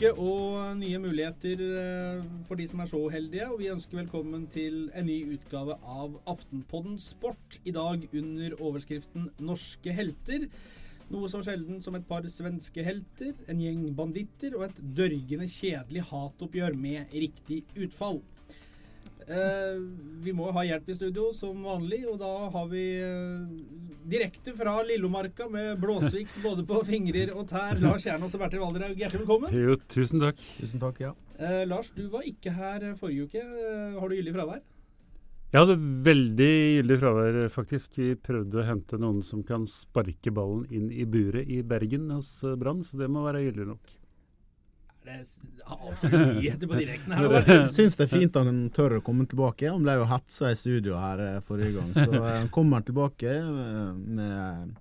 uke og nye muligheter eh, for de som er så heldige. Og vi ønsker velkommen til en ny utgave av Aftenpodden Sport. I dag under overskriften 'Norske helter'. Noe så sjelden som et par svenske helter, en gjeng banditter og et dørgende kjedelig hatoppgjør med riktig utfall. Eh, vi må ha hjelp i studio som vanlig, og da har vi eh, direkte fra Lillomarka med blåsviks både på fingrer og tær, Lars Kjernås og Bertil Valderhaug. Hjertelig velkommen. Jo, tusen takk. Tusen takk, ja. Eh, Lars, du var ikke her forrige uke. Eh, Har du gyldig fravær? Jeg hadde veldig gyldig fravær, faktisk. Vi prøvde å hente noen som kan sparke ballen inn i buret i Bergen hos eh, Brann, så det må være gyldig nok. Det s- avslører nyheter på direkten her? Jeg syns det er fint at han tør å komme tilbake. Han ble jo hetsa i studio her eh, forrige gang, så eh, han kommer tilbake eh, med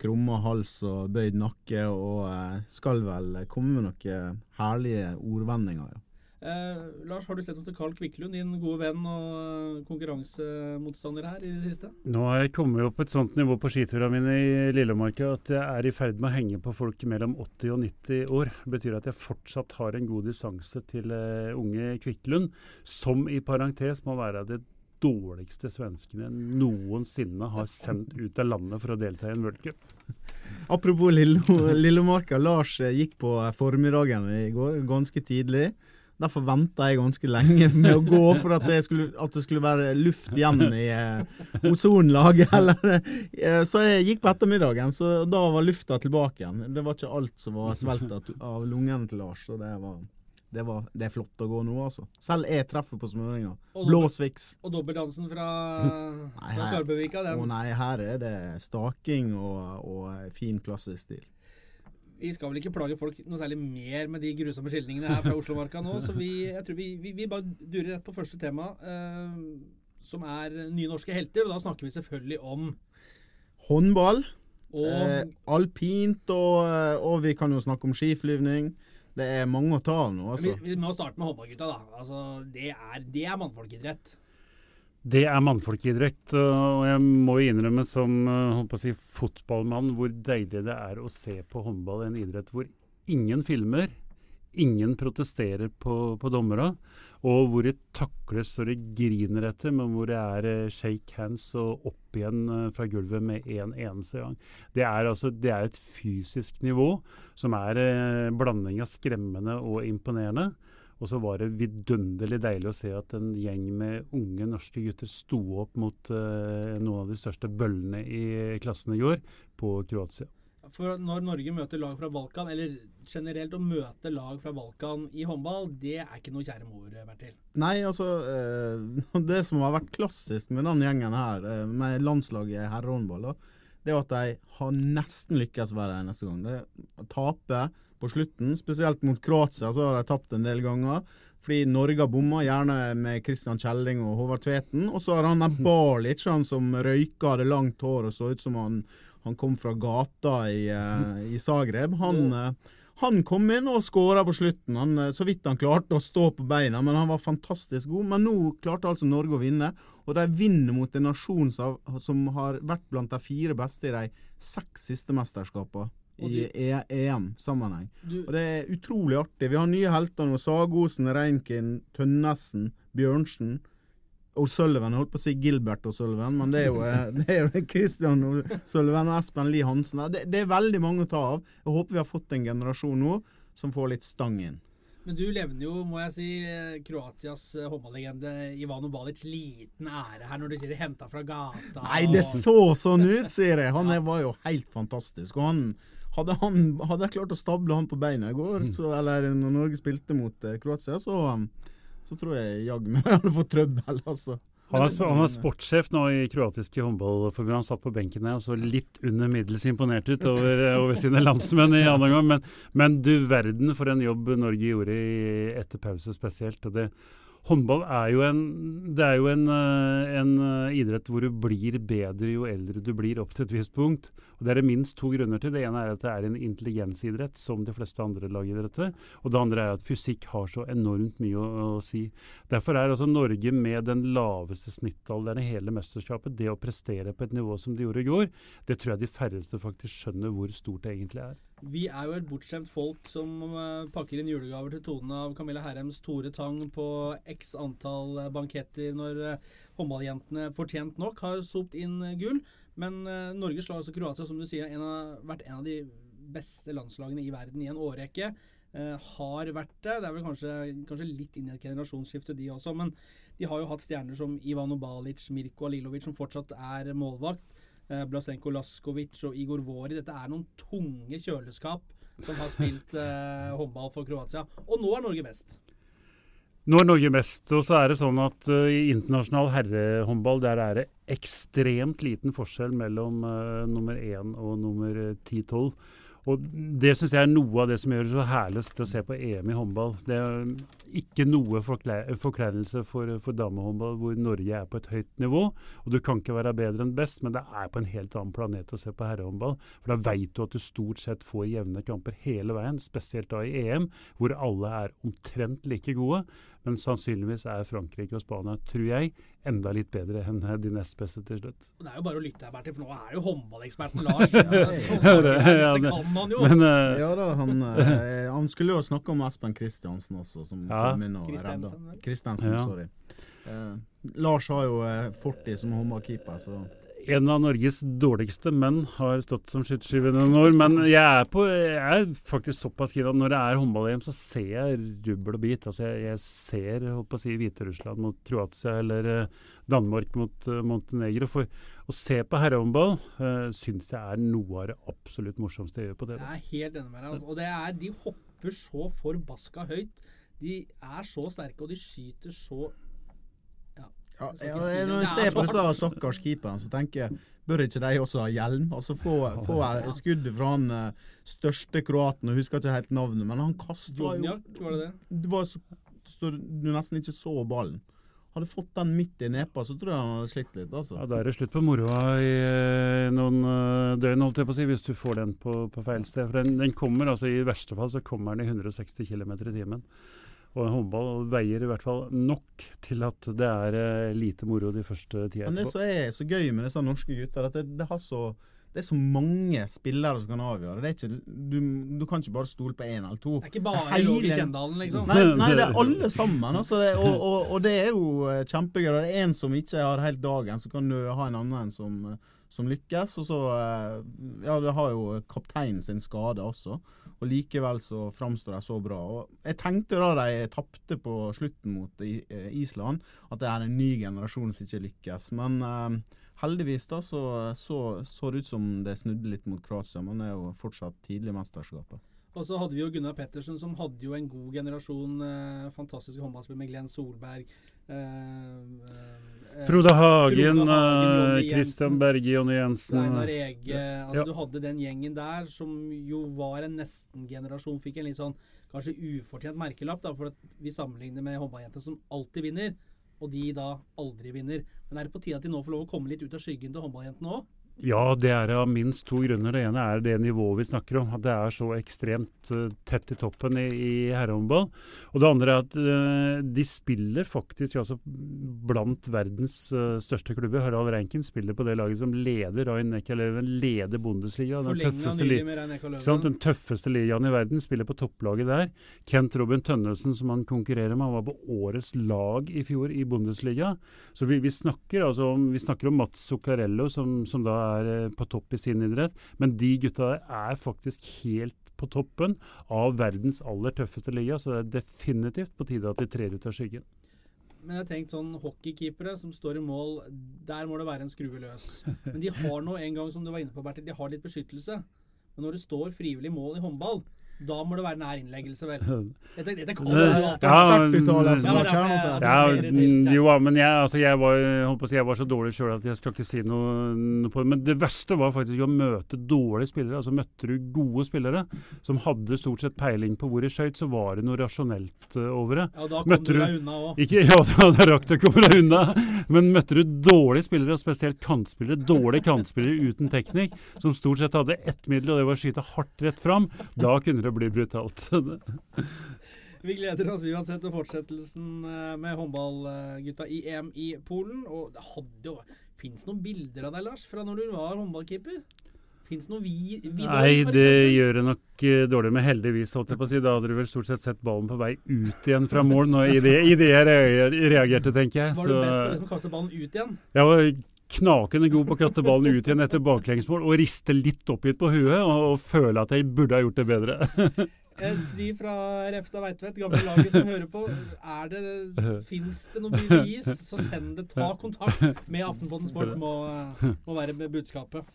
krumma hals og bøyd nakke, og skal vel komme med noen herlige ordvendinger. Ja. Eh, Lars, har du sett noe til Carl Kvikklund, din gode venn og konkurransemotstander her i det siste? Nå har jeg kommet opp på et sånt nivå på skiturene mine i Lillemarka at jeg er i ferd med å henge på folk mellom 80 og 90 år. Det betyr at jeg fortsatt har en god distanse til eh, unge Kvikklund, som i parentes må være det dårligste svenskene noensinne har sendt ut av landet for å delta i en worldcup. Apropos Lillo, Lillomarka. Lars eh, gikk på formiddagen i går, ganske tidlig. Derfor venta jeg ganske lenge med å gå for at det skulle, at det skulle være luft igjen i eh, ozonlaget. eller, eh, Så jeg gikk på ettermiddagen, så da var lufta tilbake igjen. Det var ikke alt som var svelta av, lungene til Lars. så det var... Det, var, det er flott å gå nå, altså. Selv jeg treffer på smøringa. Blåsviks. Blå sviks. Og dobbeltdansen fra, fra Skarpevika, den. Å nei, her er det staking og, og fin klassisk stil. Vi skal vel ikke plage folk noe særlig mer med de grusomme skildringene her fra Oslomarka nå, så vi, jeg tror vi, vi, vi bare durer rett på første tema, eh, som er nye norske helter. Og da snakker vi selvfølgelig om Håndball. og Eh, alpint, og, eh, og vi kan jo snakke om skiflyvning. Det er mange å ta av nå, vi, altså. vi må starte med håndballgutta, da. Altså, det er, det er mannfolkidrett. Det er mannfolkidrett, og jeg må innrømme som eh, si, fotballmann hvor deilig det er å se på håndball, en idrett hvor ingen filmer, ingen protesterer på, på dommera, og hvor det takles og det griner etter, men hvor det er eh, shake hands og opp igjen eh, fra gulvet med en eneste gang. Det er, altså, det er et fysisk nivå som er en blanding av skremmende og imponerende. Og så var det vidunderlig deilig å se at en gjeng med unge norske gutter sto opp mot uh, noen av de største bøllene i klassen i går, på Kroatia. For når Norge møter lag fra Balkan, eller generelt å møte lag fra Balkan i håndball, det er ikke noe kjære mor, Bertil. Nei, altså eh, Det som har vært klassisk med den gjengen her, eh, med landslaget i herrehåndball, det er at de har nesten lykkes hver eneste gang. Det taper på slutten, spesielt mot Kroatia, så har de tapt en del ganger. Fordi Norge har bomma, gjerne med Christian Kjelling og Håvard Tveten. Og så har han der Barlic, han som røyka, hadde langt hår og så ut som han, han kom fra gata i, eh, i Zagreb. Han, eh, han kom inn og skåra på slutten. Han, eh, så vidt han klarte å stå på beina, men han var fantastisk god. Men nå klarte altså Norge å vinne, og de vinner mot en nasjon som, har vært blant de fire beste i de seks siste mesterskapene i E- EM-sammenheng. Og det er utrolig artig. Vi har nye helter nå. Sagosen, Reinkin, Tønnesen, Bjørnsen. O'Sullivan. Holdt på å si Gilbert O'Sullivan, men det er jo, eh, det er jo Christian O'Sullivan og Espen Lie Hansen. Det, det er veldig mange å ta av. Jeg håper vi har fått en generasjon nå som får litt stang inn. men du levner jo, må jeg si, eh, Kroatias eh, håndballegende Ivano Balic liten ære her når du sier 'henta fra gata'. Nei, det så sånn ut, sier jeg. Han var jo helt fantastisk. Og han hadde, han, hadde jeg klart å stable han på beina i går, så, eller når Norge spilte mot eh, Kroatia, så, um, så tror jeg jaggu meg hadde fått trøbbel, altså. Han er, han er sportssjef nå i kroatiske håndballforbund. Han satt på benken her og så litt under middels imponert ut over, over sine landsmenn i andre gang. Men, men du verden for en jobb Norge gjorde i, etter pause spesielt. og det Håndball er jo en, det er jo en, eh, en eh, idrett hvor du blir bedre jo eldre du blir opp til et visst punkt. Og Det er det minst to grunner til. Det ene er at det er en intelligensidrett, som de fleste andre lagidretter. Og det andre er at fysikk har så enormt mye å, å si. Derfor er altså Norge med den laveste snittalderen i hele mesterskapet, det å prestere på et nivå som de gjorde i går, det tror jeg de færreste faktisk skjønner hvor stort det egentlig er. Vi er jo et bortskjemt folk som eh, pakker inn julegaver til tonen av Camilla Herrems Tore Tang på x antall eh, banketter når eh, håndballjentene fortjent nok har sopt inn gull. Men Norge slår altså Kroatia, som du sier, av, vært en av de beste landslagene i verden i en årrekke. Eh, har vært det. Det er vel kanskje, kanskje litt inn i et generasjonsskifte, de også. Men de har jo hatt stjerner som Ivano Balic, Mirko Alilovic, som fortsatt er målvakt. Eh, Blasenko Laskovic og Igor Vori. Dette er noen tunge kjøleskap som har spilt eh, håndball for Kroatia. Og nå er Norge best. Nå er Norge best. Og så er det sånn at uh, i internasjonal herrehåndball der er det ekstremt liten forskjell mellom uh, nummer én og nummer 10-12. Og Det syns jeg er noe av det som gjør det så herligst å se på EM i håndball. Det er ikke noe forkleinelse for, for damehåndball hvor Norge er på et høyt nivå. Og du kan ikke være bedre enn best, men det er på en helt annen planet å se på herrehåndball. For da veit du at du stort sett får jevne kamper hele veien, spesielt da i EM, hvor alle er omtrent like gode. Men sannsynligvis er Frankrike og Spania, tror jeg, enda litt bedre enn de nest beste til slutt. Det er jo bare å lytte her, Bertil, for nå er jo håndballeksperten Lars. Så, så, dette kan han jo. Men, uh, ja da, han, uh, han, skulle jo snakke om Espen Kristiansen også, som ja. kom inn og redda. Kristiansen, ja. sorry. Uh, Lars har jo fortid som håndballkeeper, så en av Norges dårligste menn har stått som skytterskive noen år. Men jeg er, på, jeg er faktisk såpass gira at når det er håndball-EM, så ser jeg rubbel og bit. Altså jeg, jeg ser holdt på å si, Hviterussland mot Kroatia eller uh, Danmark mot uh, Montenegro. For å se på herrehåndball uh, syns jeg er noe av det absolutt morsomste jeg gjør på TV. Jeg er helt enig med deg. Altså. Og det er, de hopper så forbaska høyt. De er så sterke, og de skyter så ja, ja, jeg, når jeg ser på disse stakkars keeperne, så tenker jeg Bør ikke de også ha hjelm? Altså Få, få skuddet fra han uh, største kroaten, og husker ikke helt navnet, men han kasta jo var det det? Det var så, så du nesten ikke så ballen. Hadde fått den midt i nepa, så tror jeg han hadde slitt litt. altså. Ja, Da er det slutt på moroa i i noen uh, døgn, holdt jeg på å si, hvis du får den på, på feil sted. For den, den, kommer, altså I verste fall så kommer den i 160 km i timen. Og en håndball veier i hvert fall nok til at det er eh, lite moro de første tida etterpå. Men det som er så gøy med disse norske gutta, at det, det, så, det, er så mange spillere som kan avgjøre. Det er ikke, du, du kan ikke bare stole på én eller to. Det er ikke bare lov i Kjendalen, liksom? Nei, nei, det er alle sammen. Altså, det, og, og, og, det er jo eh, kjempegøy. Det er en som ikke har helt dagen, så kan du ha en annen som, som lykkes. Og så eh, Ja, det har jo kapteinen sin skade også. Og likevel så framstår de så bra. Og jeg tenkte da de tapte på slutten mot eh, Island, at det er en ny generasjon som ikke lykkes. Men uh, heldigvis da så, så, så det ut som det snudde litt mot Kroatia, men det er jo fortsatt tidlig i mesterskapet. Og så hadde vi jo Gunnar Pettersen, som hadde jo en god generasjon eh, fantastiske håndballspillere med Glenn Solberg. Eh, eh, Frode Hagen, Kristian Christian Berge, Jonny Jensen Einar Ege. Altså, ja. Du hadde den gjengen der som jo var en nesten-generasjon. Fikk en litt sånn kanskje ufortjent merkelapp, da, for at vi sammenligner med håndballjenter som alltid vinner, og de da aldri vinner. Men er det på tide at de nå får lov å komme litt ut av skyggen til håndballjentene òg? Ja, det er av minst to grunner. Det ene er det nivået vi snakker om. At det er så ekstremt uh, tett i toppen i, i herrehåndball. Og det andre er at uh, de spiller faktisk altså, blant verdens uh, største klubber. Harald Reinken spiller på det laget som leder Rain Neckar-Leven, leder Bundesliga. Den tøffeste, li den tøffeste ligaen i verden. Spiller på topplaget der. Kent Robin Tønnesen, som han konkurrerer med, han var på årets lag i fjor i Bundesliga. Så vi, vi snakker altså om, vi snakker om Mats Zuccarello, som, som da er eh, på topp i sin idrett. Men de gutta der er faktisk helt på toppen av verdens aller tøffeste liga, så det er definitivt på tide at de trer ut av skyggen. Men jeg har tenkt sånn hockeykeepere som står i mål, der må det være en skrue løs. Men de har nå en gang, som du var inne på, Bertil, de har litt beskyttelse. Men når det står frivillig mål i håndball, da må det være nær innleggelse, vel. Dette, dette kan jo ja, Jo, men jeg, altså, jeg, var, si, jeg var så dårlig sjøl at jeg skal ikke si noe, noe, på det. Men det verste var faktisk å møte dårlige spillere. Altså Møtte du gode spillere som hadde stort sett peiling på hvor de skøyt, så var det noe rasjonelt uh, over det. Ja, da kom møtte du deg unna òg. Ja, da, da rakk du å komme deg unna. Men møtte du dårlige spillere, og spesielt kantspillere, dårlige kantspillere uten teknikk, som stort sett hadde ett middel, og det var å skyte hardt rett fram, da kunne det det blir brutalt. Vi gleder oss uansett til fortsettelsen eh, med håndballgutta i EM i Polen. Og det hadde jo Fins noen bilder av deg, Lars, fra når du var håndballkeeper? Fins det noe vi, Vidar, Nei, det gjør det nok eh, dårlig, men heldigvis, holdt jeg på å si. Da hadde du vel stort sett sett ballen på vei ut igjen fra mål nå, i det, i det jeg reagerte, tenker jeg. Var du best på det å kaste ballen ut igjen? Jeg var knakende god på å kaste ballen ut igjen etter baklengsmål og riste litt oppgitt på huet og, og føle at jeg burde ha gjort det bedre. Eh, De fra Refstad Veitvet, gamle laget som hører på, er det, fins det noe bevis, så send det. Ta kontakt med Aftenposten Sport, må, må være med budskapet.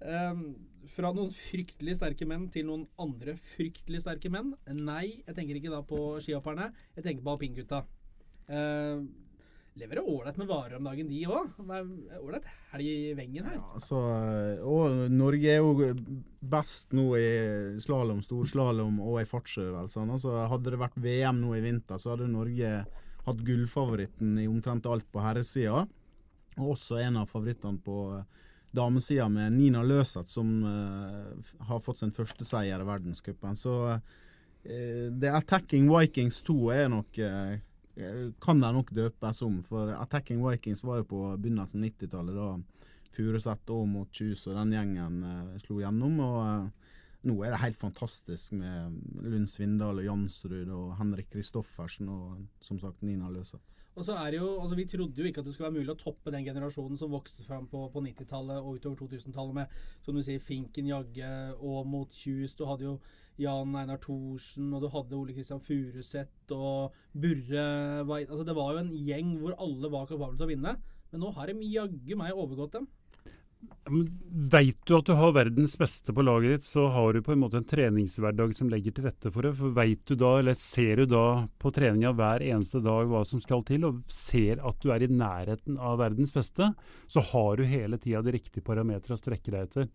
Um, fra noen fryktelig sterke menn til noen andre fryktelig sterke menn. Nei, jeg tenker ikke da på skihopperne. Jeg tenker på alpingutta. Uh, lever det ålreit med varer om dagen, de òg? Ålreit helg i vengen her. Ja, så, og Norge er jo best nå i slalåm, storslalåm og i fartsøvelsene. Altså, hadde det vært VM nå i vinter, så hadde Norge hatt gullfavoritten i omtrent alt på herresida. Og også en av favorittene på damesida med Nina Løseth, som uh, har fått sin første seier i verdenscupen. Så uh, The Attacking Vikings 2 er nok eh, kan de nok døpes om. For Attacking Vikings var jo på begynnelsen av 90-tallet, da Furuset, og Kjus og den gjengen eh, slo gjennom. Og eh, nå er det helt fantastisk med Lund Svindal og Jansrud og Henrik Kristoffersen og som sagt Nina Løseth. Og så er det jo, altså Vi trodde jo ikke at det skulle være mulig å toppe den generasjonen som vokste fram på, på 90-tallet og utover 2000-tallet med som du sier, Finken Jagge, Aamodt, Kjus. Du hadde jo Jan Einar Thorsen, og du hadde Ole Kristian Furuseth og Burre altså Det var jo en gjeng hvor alle var kapable til å vinne. Men nå har de jaggu meg overgått dem. Veit du at du har verdens beste på laget ditt, så har du på en måte en treningshverdag som legger til rette for det. For vet du da, eller ser du da på treninga hver eneste dag hva som skal til, og ser at du er i nærheten av verdens beste, så har du hele tida de riktige parametere å strekke deg etter.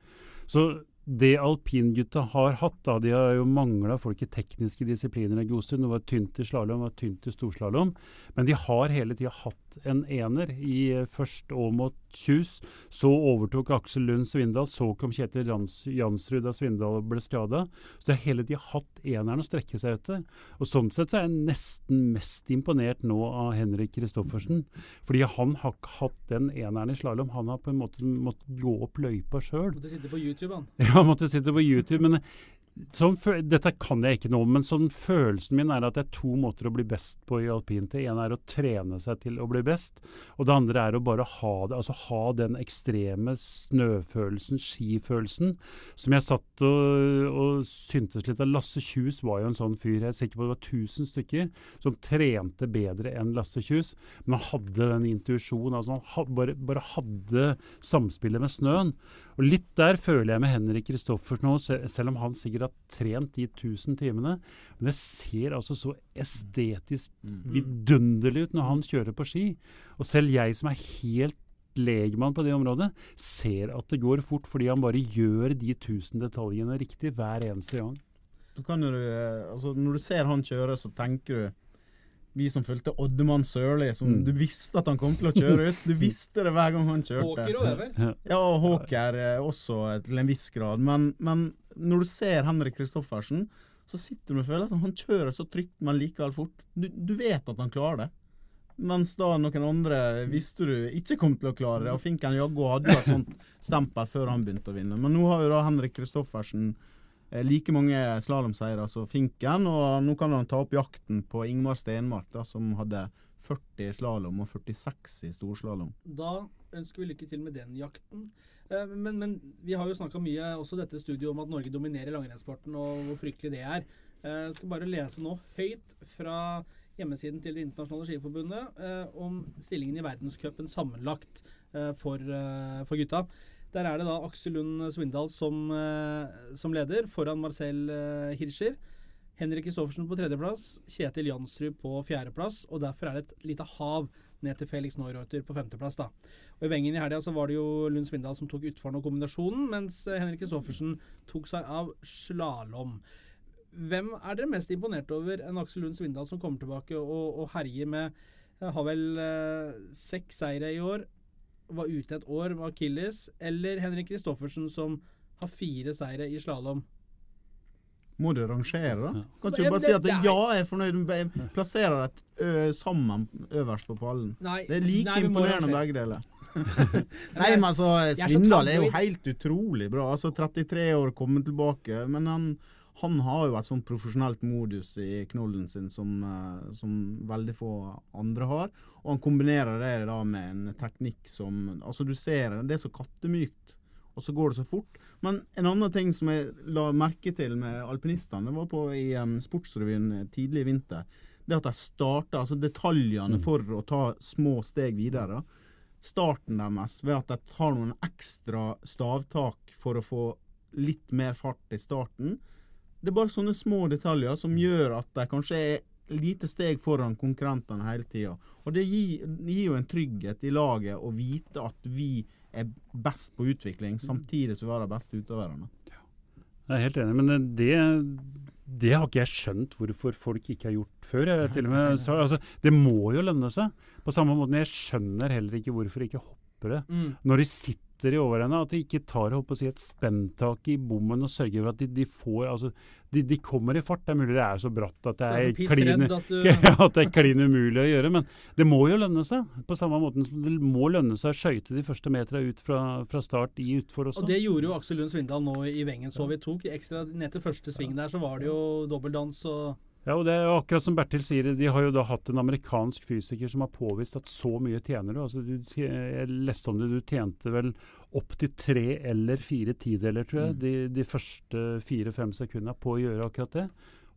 Så det alpingutta har hatt, da, de har jo mangla folk i tekniske disipliner en god stund. Det var tynt i slalåm, var tynt i storslalåm. Men de har hele tida hatt en ener. I eh, først Aamodt Kjus, så overtok Aksel Lund Svindal, så kom Kjetil Jans, Jansrud da Svindal ble skada. Så det har hele tida hatt eneren å strekke seg etter. Og sånn sett så er jeg nesten mest imponert nå av Henrik Kristoffersen. Fordi han har ikke hatt den eneren i slalåm. Han har på en måte måttet gå opp løypa sjøl. Måtte sitte på YouTube, han. Ja, måtte sitte på YouTube. Men fø- dette kan jeg ikke noe om, men sånn følelsen min er at det er to måter å bli best på i alpint. Det ene er å trene seg til å bli best, og det andre er å bare ha det. Altså ha den ekstreme snøfølelsen, skifølelsen, som jeg satt og, og syntes litt av. Lasse Kjus var jo en sånn fyr. Jeg er sikker på det var 1000 stykker som trente bedre enn Lasse Kjus, men han hadde den intuisjonen. Altså han had, bare, bare hadde samspillet med snøen. Og litt der føler jeg med Henrik Kristoffersen nå, selv om han sikkert har trent de 1000 timene. Men det ser altså så estetisk vidunderlig ut når han kjører på ski. Og selv jeg som er helt legmann på det området, ser at det går fort fordi han bare gjør de 1000 detaljene riktig hver eneste gang. Du jo, eh, altså, når du ser han kjøre, så tenker du vi som fulgte Oddemann Sørli, som Mm. du visste at han kom til å kjøre ut. Du visste det hver gang han kjørte. Håker det, vel. Ja, og Håker også til en viss grad. Men, men når du ser Henrik Kristoffersen, så sitter du med følelsen han kjører så trygt, men likevel fort. Du, du vet at han klarer det. Mens da noen andre visste du ikke kom til å klare det. Og Finken Jaggo hadde jo et sånt stempel før han begynte å vinne. Men nå har jo da Henrik Kristoffersen eh, like mange slalåmseiere som Finken, og nå kan han ta opp jakten på Ingmar Stenmark, da, som hadde 40 i slalåm og 46 i storslalåm. Da ønsker vi lykke til med den jakten. Eh, Men, men vi har jo snakka mye også dette studioet om at Norge dominerer langrennssporten, og hvor fryktelig det er. Eh, Jeg skal bare lese nå høyt fra hjemmesiden til Det internasjonale skiforbundet eh, om stillingen i verdenscupen sammenlagt eh, for, eh, for gutta. Der er det da Aksel Lund Svindal som, eh, som leder, foran Marcel eh, Hirscher. Henrik Kristoffersen på tredjeplass, Kjetil Jansrud på fjerdeplass, og derfor er det et lite hav ned til Felix Neureuter på femteplass. da. Og I Wengen i helga så var det jo Lund Svindal som tok utforen og kombinasjonen, mens eh, Henrik Kristoffersen tok seg av slalåm. Hvem er dere mest imponert over enn Aksel Lund Svindal, som kommer tilbake og, og herjer med Har vel eh, seks seire i år, var ute et år med Akilles, eller Henrik Kristoffersen, som har fire seire i slalåm? Må du rangere, da? Ja. Kan ikke du bare si at det ja, jeg er fornøyd med jeg plasserer ø, sammen øverst på pallen. Nei, Det er like nei, imponerende begge deler. Nei, men altså, Svindal er jo helt utrolig bra. Altså, 33 år, kommet tilbake. Men han, han har jo et sånn profesjonelt modus i knollen sin som, eh, som veldig få andre har. Og han kombinerer det da med en teknikk som Altså, du ser det, er så kattemykt, og så går det så fort. Men en annen ting som jeg la merke til med alpinistene, det var på i um, Sportsrevyen tidlig i vinter. Det at de starter, altså detaljene for å ta små steg videre starten deres ved at de tar noen ekstra stavtak for å få litt mer fart i starten. Det er bare sånne små detaljer som gjør at de kanskje er lite steg foran konkurrentene hele tida. Og det gir, gir jo en trygghet i laget å vite at vi er best på utvikling, samtidig som vi har de beste utøverne. Jeg er helt enig, men det, det har ikke jeg skjønt hvorfor folk ikke har gjort før. Jeg, med, altså, det må jo lønne seg. På samme måte, jeg skjønner heller ikke hvorfor ikke hoppere, Mm. når de sitter i overende, at de ikke tar holdt på å si, et spenntak i bommen og sørger for at de, de får altså, de, de kommer i fart. Det er mulig det er så bratt at det er klin, at du at det er klin umulig å gjøre, men det må jo lønne seg. På samme måte som det må lønne seg å skøyte de første meterne ut fra, fra start i utfor også. Og det gjorde jo Aksel Lund Svindal nå i Wengen, så vi tok ekstra ned til første sving der, så var det jo dobbeldans og Ja, og det er akkurat som Bertil sier, de har jo da hatt en amerikansk fysiker som har påvist at så mye tjener du. Altså, du jeg leste om det, du tjente vel opp til tre eller fire tideler, tror jeg, de, de første fire-fem sekundene på å gjøre akkurat det.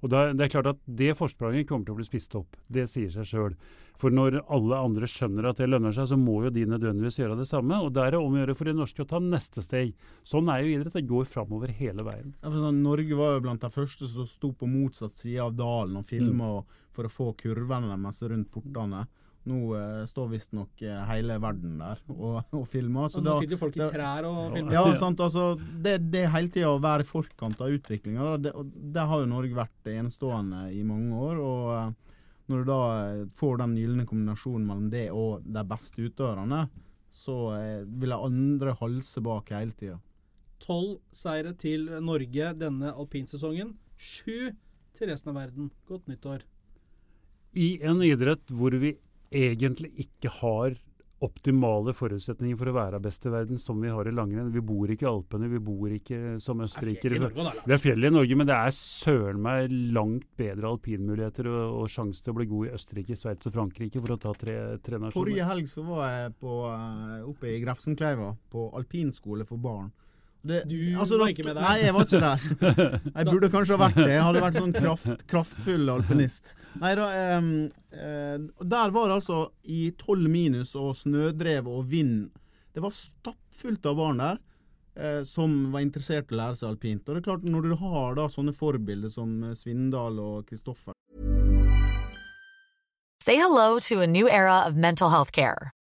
Og da, det er klart at det forspranget kommer til å bli spist opp. Det sier seg sjøl. For når alle andre skjønner at det lønner seg, så må jo de nødvendigvis gjøre det samme. Og da er det om å gjøre for de norske å ta neste steg. Sånn er jo idrett. Det går framover hele veien. Ja, sånn, Norge var jo blant de første som sto på motsatt side av dalen og filma for å få kurvene deres rundt portene. Nå eh, står visstnok eh, hele verden der og, og filmer. Så nå sitter jo folk i trær og filmer. Ja, sant, altså, det, det er hele tida å være i forkant av utviklinga. Det, og der har jo Norge vært enestående i mange år. og eh, Når du da får den gylne kombinasjonen mellom det og de beste utøverne, så eh, vil jeg andre halse bak hele tida. Tolv seire til Norge denne alpinsesongen. Sju til resten av verden. Godt nyttår. I en idrett hvor vi egentlig ikke har optimale forutsetninger for å være best i verden, som vi har i langrenn. Vi bor ikke i Alpene, vi bor ikke som er Lars. Vi har fjell i Norge, men det er søren meg langt bedre alpinmuligheter og, og sjanse til å bli god i Østerrike, Sveits og Frankrike, for å ta tre, tre nasjoner. Forrige helg så var jeg på, eh, oppe i Grefsenkleiva på alpinskole for barn. Det- Du altså, var da- ikke med der. Nei, jeg var ikke der. Jeg burde kanskje ha vært det. Jeg hadde vært sånn kraft, kraftfull alpinist. Nei da, um, uh, Der var det altså i tolv minus og snødrev og vind. Det var stappfullt av barn der. uh, Som var interessert i å lære seg alpint. Og det er klart, Når du har da sånne forbilder som eh, Svindal og Kristoffer Say hello to a new era of mental health care.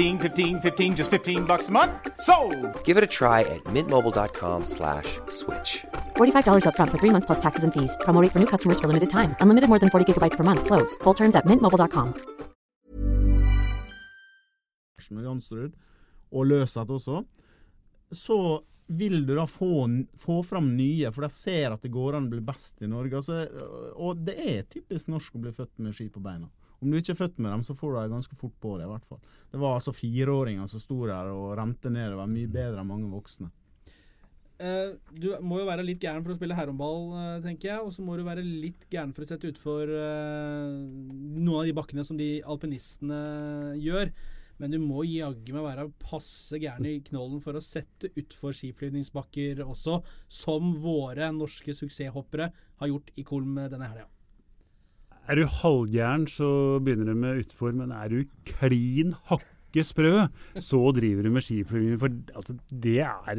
15, 15 15, just 15 bucks a month. So, Give it a try at mintmobile.com slash switch. $45 up front for three months plus taxes and fees. Promo for new customers for limited time. Unlimited more than 40 gigabytes per month. Slows. Full terms at mintmobile.com. med og Løseth også, så vil du da få, få fram nye, for de ser at det går an å bli best i Norge. Altså, og det er typisk norsk å bli født med ski på beina. Om du ikke er født med dem, så får du dem ganske fort på det, i hvert fall. Det var altså fireåringer som sto der og rente nedover, mye bedre enn mange voksne. Uh, du må jo være litt gæren for å spille herrehåndball, uh, tenker jeg. Og så må du være litt gæren for å sette utfor uh, noen av de bakkene som de alpinistene gjør. Men du må jaggu meg være passe gæren i knollen for å sette utfor skiflyvningsbakker også, som våre norske suksesshoppere har gjort i Kolm denne helga. Er du halvgæren, så begynner du med utfor, men er du klin hakke sprø, så driver du med skiflyging. For altså, det, er,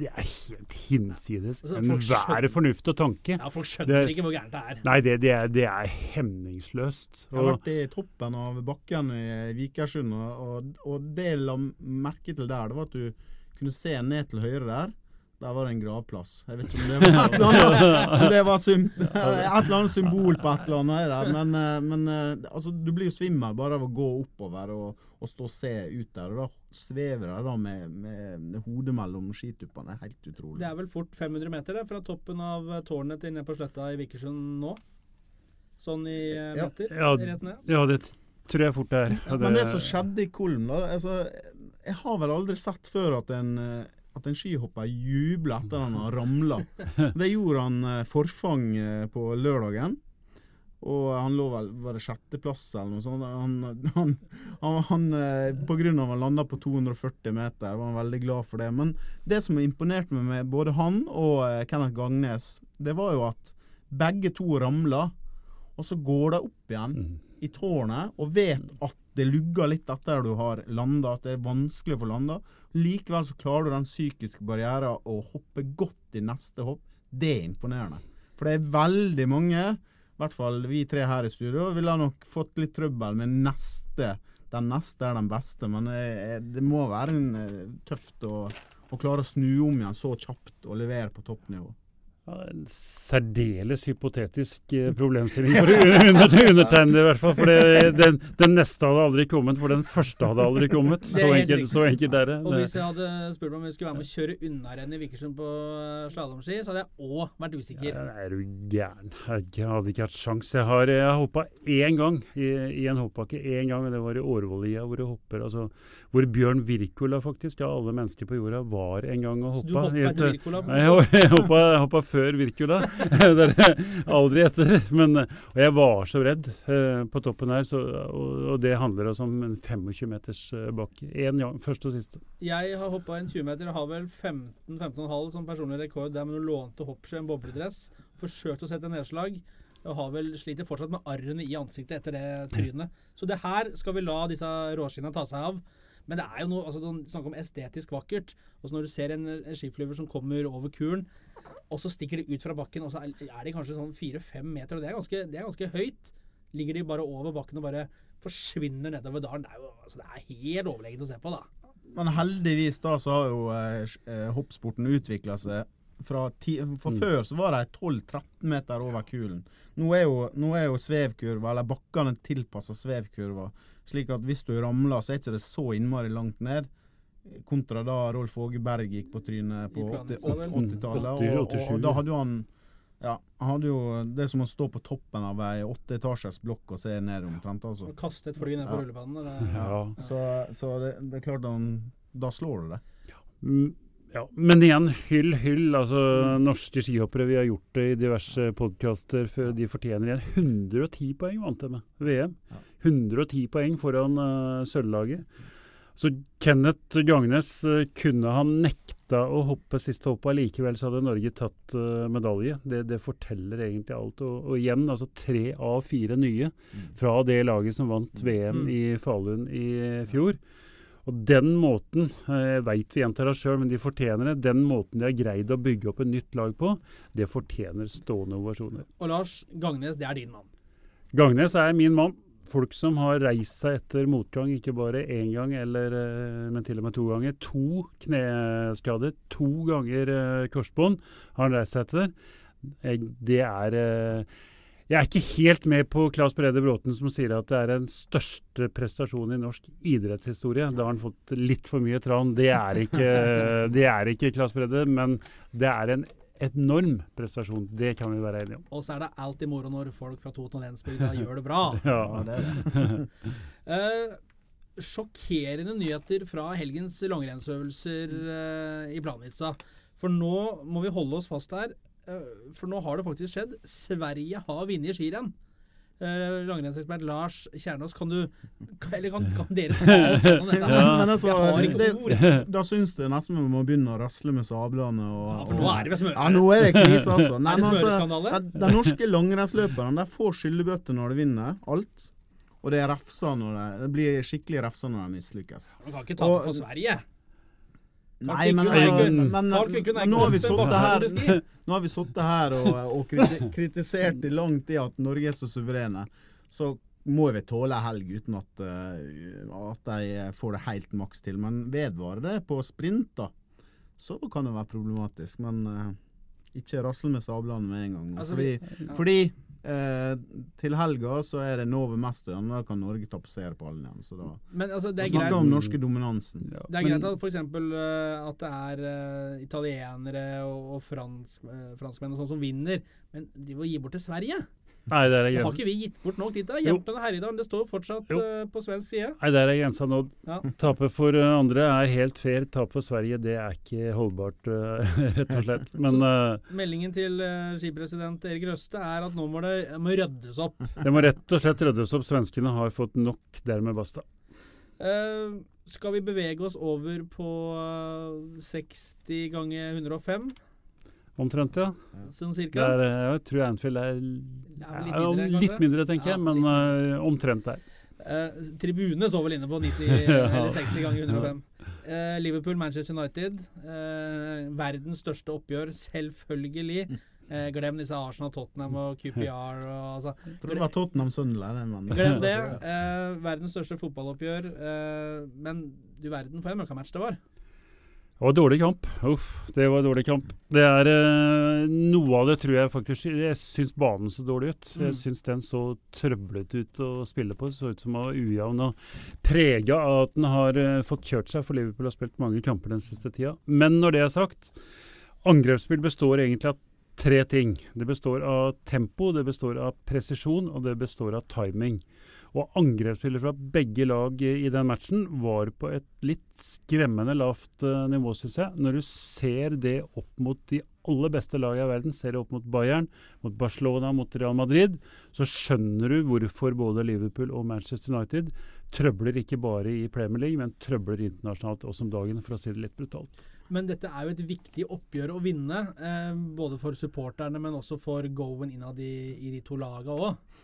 det er helt hinsides Altså, enhver fornuft og tanke. Ja, Folk skjønner Det- ikke hvor gærent det er. Nei, det, det, er, det er hemningsløst. Jeg har vært i toppen av bakken i Vikersund, og, og det jeg la merke til der, det var at du kunne se ned til høyre der. Der var det en gravplass. Jeg vet ikke om det var, et eller annet- det var sym, et eller annet symbol på et eller annet der. Men, eh, men eh, altså, du blir jo svimmel bare av å gå oppover og, og stå og se ut der. Og da svever jeg da med, med, med hodet mellom skituppene. Helt utrolig. Det er vel fort 500 meter det, fra toppen av tårnet til ned på sletta i Vikersund nå. Sånn i eh, meter. Ja, rett ned. ja, det tror jeg fort det er. Men det som skjedde i Kolm da, altså, Jeg har vel aldri sett før at en, eh, at en skihopper jubler etter han har ramla. Det gjorde han eh, forfang eh, på lørdagen. Og han lå vel Var det sjetteplass eller noe sånt? Han, han, han, han eh, av at han landa på 240 meter, var han veldig glad for det. Men det som imponerte meg med både han og Kenneth Gangnes, det var jo at begge to ramla, og så går de opp igjen Mm. I tårnet og vet at det lugger litt etter du har landa, at det er vanskelig å få landa. Likevel så klarer du den psykiske barrieren å hoppe godt i neste hopp. Det er imponerende. For det er veldig mange, i hvert fall vi tre her i studio, ville nok fått litt trøbbel med neste. Den neste er den beste, men det må være eh, tøft å, å klare å snu om igjen så kjapt og levere på toppnivå. Ja, en særdeles hypotetisk eh, problemstilling for under, undertegnede, i hvert fall. For den, den neste hadde aldri kommet, for den første hadde aldri kommet. Så enkelt, så enkelt er det. Og hvis jeg hadde spurt meg om vi skulle være med å kjøre unnarennet i Vikersund på eh, slalåmski, så hadde jeg òg vært usikker. Ja, Er du gæren? Jeg hadde ikke hatt sjans. Jeg har, jeg har hoppa én gang i, i en hoppbakke. Én gang, og det var i Årvollia, hvor jeg hopper. Altså, hvor Bjørn Wirkola, faktisk, av alle mennesker på jorda, var en gang og Så du hoppa. hoppa etter eh, Wirkola? Jeg, jeg hoppa, hoppa før Wirkola. Det er Aldri etter. Men, og jeg var så redd eh, på toppen her, så, og, og det handler altså om en 25 meters eh, bakke. Én gang, første og siste. Jeg har hoppa en 20 meter og har vel 15-15,5 som personlig rekord der med noen lånte hoppski en bobledress. forsøkte å sette nedslag. Og har vel sliter fortsatt med arrene i ansiktet etter det trynet. Så det her skal vi la disse råskinna ta seg av. Men det er jo noe altså, snakk om estetisk vakkert. Også når du ser en skiflyver som kommer over kuren, og så stikker de ut fra bakken, og så er, de kanskje sånn fire-fem meter, og det er, ganske, det er ganske høyt. Ligger de bare over bakken og bare forsvinner nedover dalen. Det er jo altså, det er helt overlegent å se på, da. Men heldigvis da så har jo eh, eh, hoppsporten utvikla seg. Fra ti, for Før så var de 12-13 meter over kulen. Nå er jo, nå er jo svevkurva, eller bakkene tilpassa svevkurva, slik at hvis du ramler, så er det ikke så innmari langt ned. Kontra da Rolf Åge Berg gikk på trynet på 80 Planica, vel? 80-tallet. Og, og, og da hadde jo han ja, han hadde jo Det er som å stå på toppen av ei åtteetasjes blokk og se ned omtrent. altså. Kaste et fly ned på Ja. rullebanen. eller? Ja. Så, så det, det er klart han Da slår du det. Mm, ja. Men igjen, hyll, hyll. Altså, Norske skihoppere, vi har gjort det i diverse podkaster. De fortjener igjen 110 poeng, vant de med VM. 110 poeng foran uh, sølvlaget. Så Kenneth Gangnes eh, kunne han nekta å hoppe siste hoppet, allikevel så hadde Norge tatt eh, medalje. Det, det forteller egentlig alt. Og, og igjen, altså tre av fire nye fra det laget som vant VM Mm. i Falun i fjor. Og den måten, jeg veit vi gjentar oss sjøl, men de fortjener det. Den måten de har greid å bygge opp et nytt lag på, det fortjener stående ovasjoner. Og Lars Gangnes, det er din mann. Gangnes er min mann. Folk som har reist seg etter motgang, ikke bare én gang, eller, eh, men til og med to ganger. To kneskader, to ganger eh, korsbånd har han reist seg etter. Det er eh, Jeg er ikke helt med på Claes Brede Bråten som sier at det er den største prestasjonen i norsk idrettshistorie. Da har han fått litt for mye tran. Det er ikke, det er ikke Claes Brede, men det er en enorm prestasjon. Det kan vi være enige om. Og så er det alltid moro når folk fra Toten og Lensbygda gjør det bra. Ja. det det. Eh, sjokkerende nyheter fra helgens langrennsøvelser uh, i Planica. For nå må vi holde oss fast her. uh, for nå har det faktisk skjedd. Sverige har vunnet skirenn. Uh, Langrennsekspert Lars Kjernås, kan du Eller kan, kan dere ta oss gjennom dette? Ja. Men altså, Jeg har ikke det, ord. da syns du nesten vi må begynne å rasle med sablene. Og, Ja, for nå er det ved smøret. Ja, nå er det krise, altså. Nei, men altså de, norske langrennsløperne får skyllebøtter når de vinner alt. Og det er når de, det blir skikkelig refsa når de mislykkes. Man kan ikke tape det for Sverige. Nei, men, men, er men nå har vi sittet her. Nå har vi her og, og kritisert i lang tid at Norge er så suverene. Så må vi tåle en helg uten at, eh, at de får det helt maks til. Men vedvarer det på sprint, da, så kan det være problematisk. Men eh, ikke rasle med sablene med en gang. Altså, fordi vi- ja. fordi eh, til helga så er det Nove Mestøyen, og da kan Norge tapetsere pallen igjen. Så da Men altså, det er snakker greit. om norske dominansen. Ja. Det er Men- greit at f.eks. Uh, at det er uh, italienere og, og fransk, uh, franskmenn og sånn som vinner, men de må gi bort til Sverige. Nei, der er Har ikke vi gitt bort nok dit? da? Jo. Jämtland og Herjedalen, det står fortsatt Jo. eh, på svensk side. Nei, der er grensa nådd. Ja. Tape for uh, andre er helt fair. Tape for Sverige, det er ikke holdbart, uh, rett og slett. Men uh, Meldingen til eh, skipresident Erik Røste er at nå må det må ryddes opp. det må rett og slett ryddes opp. Svenskene har fått nok, dermed basta. Uh, skal vi bevege oss over på eh, 60 ganger 105, Omtrent, ja. sånn cirka? er, jeg tror Anfield er, er litt ja, mindre, litt mindre, tenker Ja, jeg, men uh, omtrent der. Uh, tribune står vel inne på 90 Ja. eller 60 ganger 105. Uh, Liverpool, Manchester United. eh, verdens største oppgjør, selvfølgelig. Eh, glem disse Arsenal, Tottenham og QPR. Og, altså, Jeg tror det var Tottenham Sunderland. glem det. Eh, verdens største fotballoppgjør. Eh, men du verden for en møkkamatch det var. Det var dårlig kamp. Uff, det var dårlig kamp. Det er eh, Noe av det tror jeg faktisk Jeg syns banen så dårlig ut. Mm. Jeg syns den så trøblete ut å spille på. Det så ut som den var ujevn og prega av at den har eh, fått kjørt seg, for Liverpool har spilt mange kamper den siste tida. Men når det er sagt, angrepsspill består egentlig av tre ting. Det består av tempo, det består av presisjon, og det består av timing. Og angrepsspillet fra begge lag i den matchen var på et litt skremmende lavt eh, nivå, syns jeg. Når du ser det opp mot de aller beste lagene i verden, ser det opp mot Bayern, mot Barcelona, mot Real Madrid, så skjønner du hvorfor både Liverpool og Manchester United trøbler ikke bare i Premier League, men trøbler internasjonalt også om dagen, for å si det litt brutalt. Men dette er jo et viktig oppgjør å vinne, eh, både for supporterne, men også for go-en innad i, i de to lagene òg.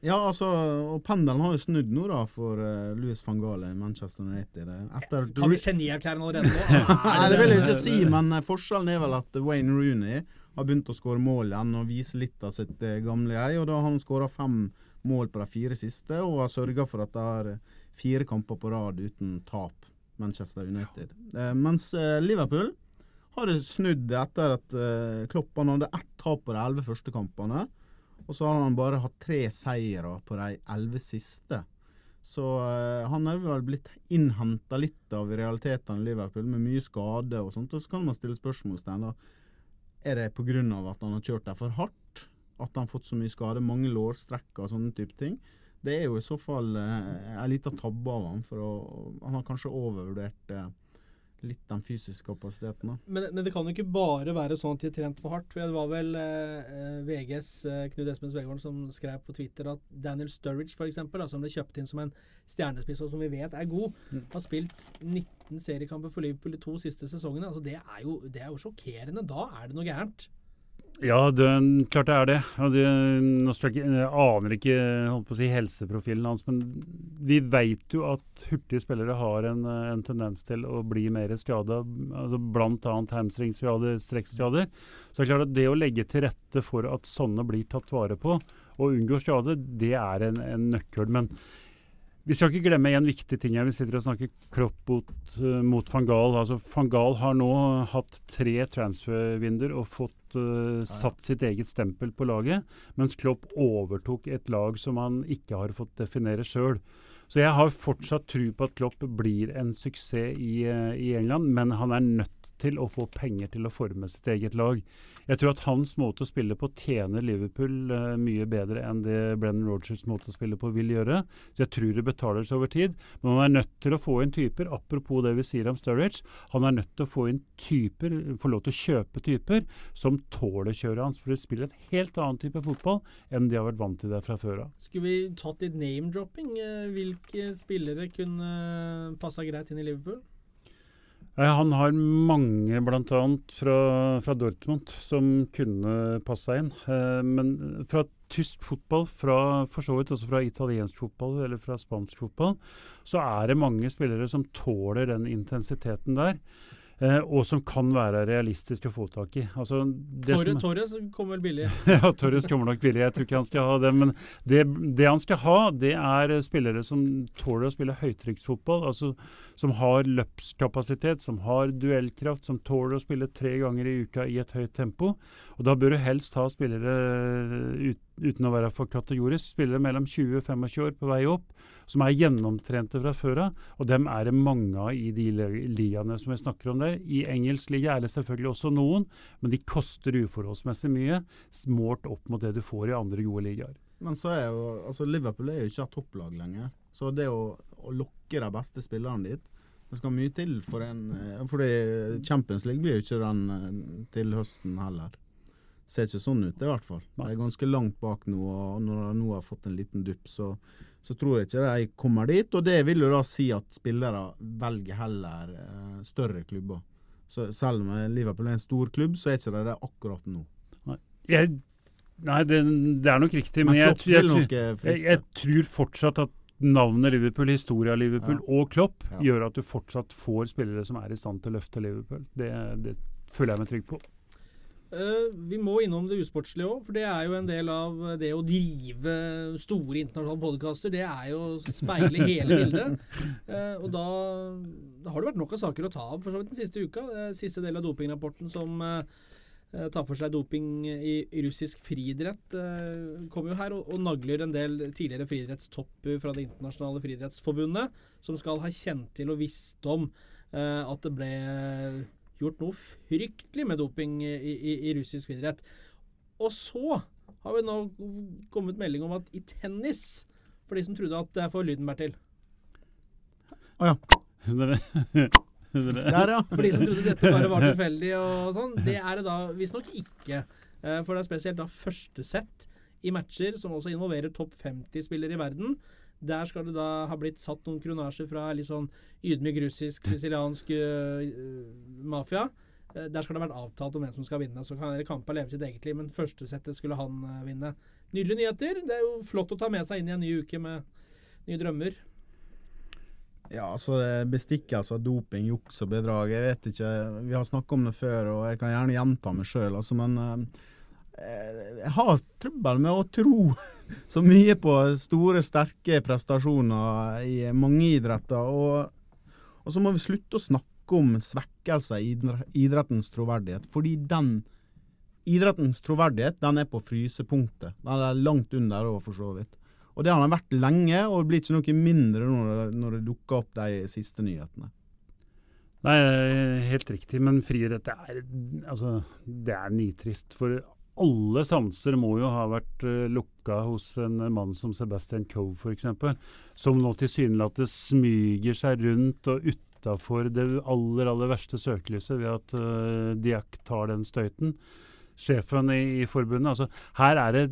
Ja, altså, og pendelen har jo snudd nå, da, for uh, Louis van Gaal i Manchester United. eh, Etter Kan vi genierklære allerede nå? Nei, det vil jeg ikke si, men eh, forskjellen er vel at Wayne Rooney har begynt å skåre mål igjen og vise litt av sitt gamle jeg. Og da har han skåra fem mål på de fire siste, og har sørga for at det er fire kamper på rad uten tap, Manchester United. Eh, mens uh, Liverpool har snudd etter at Klopp han hadde ett tap på de elleve første kampene. Og så har han bare hatt tre seire på de elleve siste. Så uh, han er vel blitt innhenta litt av realitetene i Liverpool, med mye skade og sånt. Og så kan man stille spørsmålstegn. Er det pga. at han har kjørt der for hardt? At han har fått så mye skade? Mange lårstrekker og sånne type ting. Det er jo i så fall uh, en liten tabbe av han. For å, han har kanskje overvurdert eh, litt den fysiske kapasiteten. da. Men, men det kan jo ikke bare være sånn at de har trent for hardt. For Det var vel eh, eh, VGs eh, Knut Espen Svegården som skrev på Twitter at Daniel Sturridge, for eksempel, da, som ble kjøpt inn som en stjernespiss, og som vi vet er god, har spilt 19 seriekamper for Liverpool de to siste sesongene. Altså, det, er jo, det er jo sjokkerende. Da er det noe gærent. Ja, det, klart det er det. Det nå jeg, jeg aner ikke si, helseprofilen hans, men vi veit jo at hurtige spillere har en, en tendens til å bli mer skada, altså bl.a. hamstringsskader, strekkskader. Så det er klart at det å legge til rette for at sånne blir tatt vare på, og unngå skade, det er en, en nøkkel. Men vi skal ikke glemme en viktig ting her. Vi sitter og snakker Klopp mot, uh, mot van Gaal. Altså, van Gaal har nå hatt tre transfervinduer og fått uh, satt sitt eget stempel på laget, mens Klopp overtok et lag som han ikke har fått definere sjøl. Så jeg har fortsatt tro på at Klopp blir en suksess i, eh, i England, men han er nødt til å få penger til å forme sitt eget lag. Jeg tror at hans måte å spille på tjener Liverpool uh, mye bedre enn det Brennan Rogers måte å spille på vil gjøre. Så jeg tror det betaler seg over tid. Men han er nødt til å få inn typer, apropos det vi sier om Sturridge, han er nødt til å få inn typer, få lov til å kjøpe typer, som tåler kjøret hans. For de spiller en helt annen type fotball enn de har vært vant til der fra før av. Skulle vi tatt litt name-dropping? Eh, Hvilke spillere kunne passa greit inn i Liverpool? Han har mange, bl.a. Fra, fra Dortmund, som kunne passa inn. Eh, Men fra tysk fotball, fra, for så vidt også fra italiensk fotball eller fra spansk fotball, så er det mange spillere som tåler den intensiteten der. Eh, Og som kan være realistisk å få tak i. Altså, det som- Torres kommer vel billig. ja, Torres kommer nok billig. Jeg tror ikke han skal ha det. Men det, det han skal ha, det er eh, spillere som tåler å spille høytrykksfotball. Altså som har løpskapasitet, som har duellkraft, som tåler å spille tre ganger i uka i et høyt tempo. Og da bør du helst ha spillere eh, ut, uten å være for kategorisk. Spillere mellom 20 og 25 år på vei opp, som er gjennomtrente fra før av. Og dem er det mange av i de li- ligaene som vi snakker om der. I engelsk liga er det selvfølgelig også noen, men de koster uforholdsmessig mye målt opp mot det du får i andre gode ligaer. Men så er jo altså Liverpool er jo ikke et topplag lenger. Så det å, å lokke de beste spillerne dit Det skal mye til for en eh, Fordi Champions League blir jo ikke den eh, til høsten heller. Ser ikke sånn ut, i hvert fall. De er ganske langt bak nå, og når de nå har fått en liten dupp, så, så tror jeg ikke de kommer dit. Og det vil jo da si at spillere velger heller eh, større klubber. Så selv om Liverpool er en stor klubb, så er ikke det det akkurat nå. Jeg, nei, det, det er nok riktig, men, Men jeg, jeg, eh, jeg, jeg tror fortsatt at navnet Liverpool, historia Liverpool Ja. og Klopp Ja. gjør at du fortsatt får spillere som er i stand til å løfte Liverpool. Det, det føler jeg meg trygg på. Eh, vi må innom det usportslige òg, for det er jo en del av det å drive store internasjonale podkaster. Det er jo å speile hele bildet. Eh, og da, da har det vært nok av saker å ta av for så vidt den siste uka. Eh, siste del av dopingrapporten som eh, eh, tar for seg doping i russisk friidrett, eh, kommer jo her og, og nagler en del tidligere friidrettstopper fra Det internasjonale friidrettsforbundet, som skal ha kjent til og visst om eh, at det ble gjort noe fryktelig med doping i, i, i russisk idrett. Og så har vi nå kommet melding om at i tennis, for de som trodde at det er for lyden, Bertil. Å ja. Dere- dere- Der, ja. For de som trodde dette bare var tilfeldig og sånn, det er det da visstnok ikke. Eh, For det er spesielt da første sett i matcher som også involverer topp 50-spillere i verden. Der skal det da ha blitt satt noen kronasjer fra litt sånn ydmyk russisk, siciliansk uh, mafia. Uh, Der skal det ha vært avtalt om hvem som skal vinne. Så kan Kampa leve sitt eget liv, men første settet skulle han uh, vinne. Nydelige nyheter. Det er jo flott å ta med seg inn i en ny uke med nye drømmer. Ja, altså bestikk, altså doping, juks og bedrag. Jeg vet ikke, Vi har snakket om det før, og jeg kan gjerne gjenta meg sjøl, altså, men jeg har trøbbel med å tro så mye på store, sterke prestasjoner i mange idretter. Og, og så må vi slutte å snakke om svekkelse i idrettens troverdighet, fordi den idrettens troverdighet den er på frysepunktet. Den er langt under òg, for så vidt. Og det har den vært lenge, og det blir ikke noe mindre når det, når det dukker opp de siste nyhetene. Nei, helt riktig, men friidrett er, altså, det er nitrist. For alle sanser må jo ha vært uh, lukka hos en mann som Sebastian Coe f.eks., som nå tilsynelatende smyger seg rundt og utafor det aller, aller verste søkelyset ved at uh, Diak tar den støyten. Sjefen i, i forbundet. Altså, her er det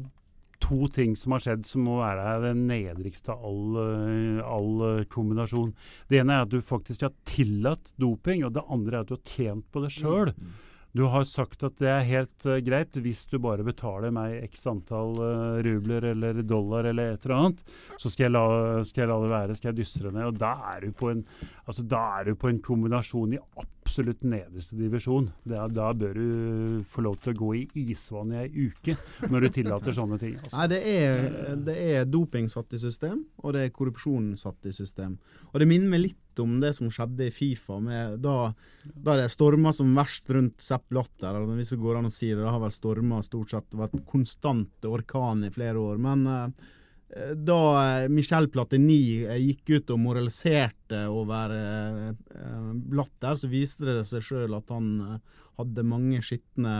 to ting som har skjedd som må være det nedrigste av all, eh, all, kombinasjon. Det ene er at du faktisk har tillatt doping, og det andre er at du har tjent på det sjøl. Mm. Du har sagt at det er helt uh, greit hvis du bare betaler meg x antall uh, rubler eller dollar eller et eller annet, så skal jeg, la, skal jeg la det være, skal jeg dystre ned. Og da er du på en, altså, da er du på en kombinasjon i absolutt nederste divisjon. Da, da bør du få lov til å gå i isvann i ei uke når du tillater sånne ting. Altså. Nei, det er, det er doping satt i system, og det er korrupsjon satt i system. Og det minner meg litt om det som skjedde i Fifa, med da, da det storma som verst rundt Sepp Latter. Eller hvis det går an å si det. Det har vel storma stort sett vært konstant orkan i flere år. Men eh, da Michel Platini gikk ut og moraliserte over eh, Blatter, så viste det seg sjøl at han eh, hadde mange skitne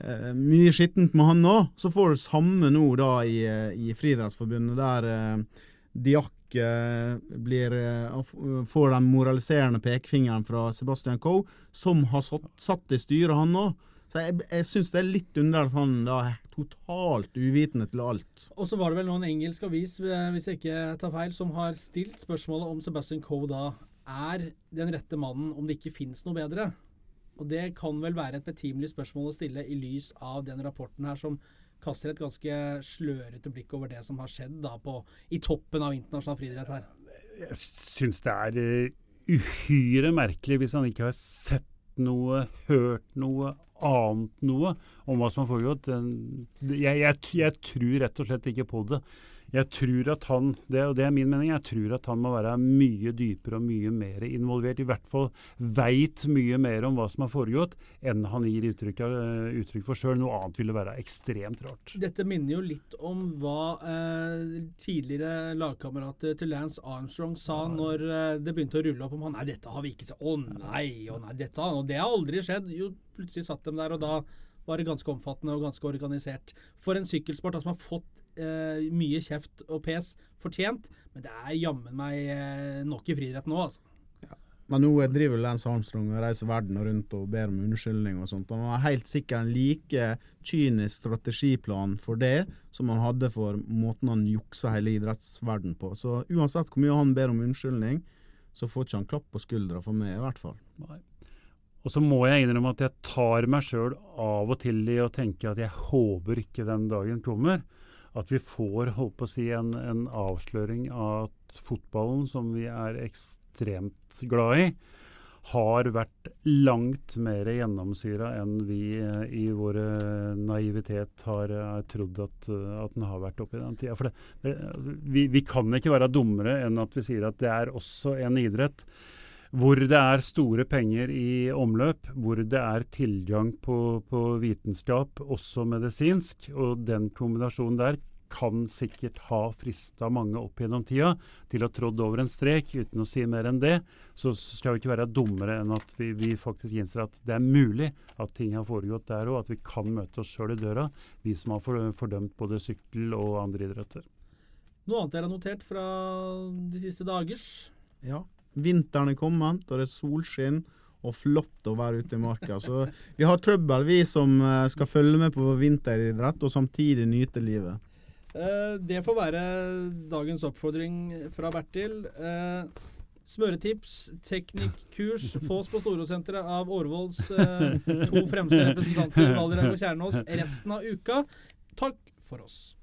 eh, Mye skittent med han òg. Så får du samme nå da i, i Friidrettsforbundet, der eh, Diak blir, får den moraliserende pekefingeren fra Sebastian Coe, som har satt, satt i styret, han òg. Så jeg, jeg syns det er litt under at han da er totalt uvitende til alt. Og så var det vel noen en engelsk avis, hvis jeg ikke tar feil, som har stilt spørsmålet om Sebastian Coe da er den rette mannen om det ikke fins noe bedre. Og det kan vel være et betimelig spørsmål å stille i lys av den rapporten her som kaster et ganske slørete blikk over det som har skjedd da på, i toppen av internasjonal friidrett her. Jeg syns det er uh, uhyre merkelig hvis han ikke har sett noe, hørt noe, annet noe om hva som har foregått. Jeg, jeg, jeg, tror rett og slett ikke på det. Jeg tror at han, det, og det er min mening, jeg tror at han må være mye dypere og mye mer involvert. I hvert fall veit mye mer om hva som har foregått, enn han gir uttrykk, uttrykk for sjøl. Noe annet ville være ekstremt rart. Dette minner jo litt om hva eh, tidligere lagkamerater til Lance Armstrong sa ja. når eh, det begynte å rulle opp om han Nei, dette har vi ikke sett. Å nei, å nei, dette Og det har aldri skjedd. Jo, plutselig satt de der, og da var ganske omfattende og ganske organisert. For en sykkelsport som har fått eh, mye kjeft og pes fortjent, men det er jammen meg eh, nok i friidrett nå, altså. Ja. Men nå driver Lance Armstrong og reiser verden rundt og ber om unnskyldning og sånt. Han har helt sikkert en like kynisk strategiplan for det som han hadde for måten han juksa hele idrettsverden på. Så uansett hvor mye han ber om unnskyldning, så får ikke han klapp på skuldra for meg, i hvert fall. Nei. Og så må jeg innrømme at jeg tar meg sjøl av og til i å tenke at jeg håper ikke den dagen kommer at vi får holdt på å si, en, en, avsløring av at fotballen, som vi er ekstremt glad i, har vært langt mer gjennomsyra enn vi eh, i vår naivitet har uh, trodd at, uh, at, den har vært oppe i den tida. For det, det, vi, vi, kan ikke være dummere enn at vi sier at det er også en idrett hvor det er store penger i omløp, hvor det er tilgang på, på vitenskap, også medisinsk. Og den kombinasjonen der kan sikkert ha frista mange opp gjennom tida til å ha trådd over en strek uten å si mer enn det. Så skal vi ikke være dummere enn at vi, vi faktisk innser at det er mulig at ting har foregått der òg, at vi kan møte oss sjøl i døra, vi som har fordømt både sykkel og andre idretter. Noe annet dere har notert fra de siste dagers? Ja, Vinteren er kommet, og det er solskinn og flott å være ute i marka. Så vi har trøbbel, vi som eh, skal følge med på vinteridrett og samtidig nyte livet. Eh, det får være dagens oppfordring fra Bertil. Eh, smøretips, teknikkurs fås på Storosenteret av Årvolls to fremste representanter, Valderhaug og Kjernås, resten av uka. Takk for oss.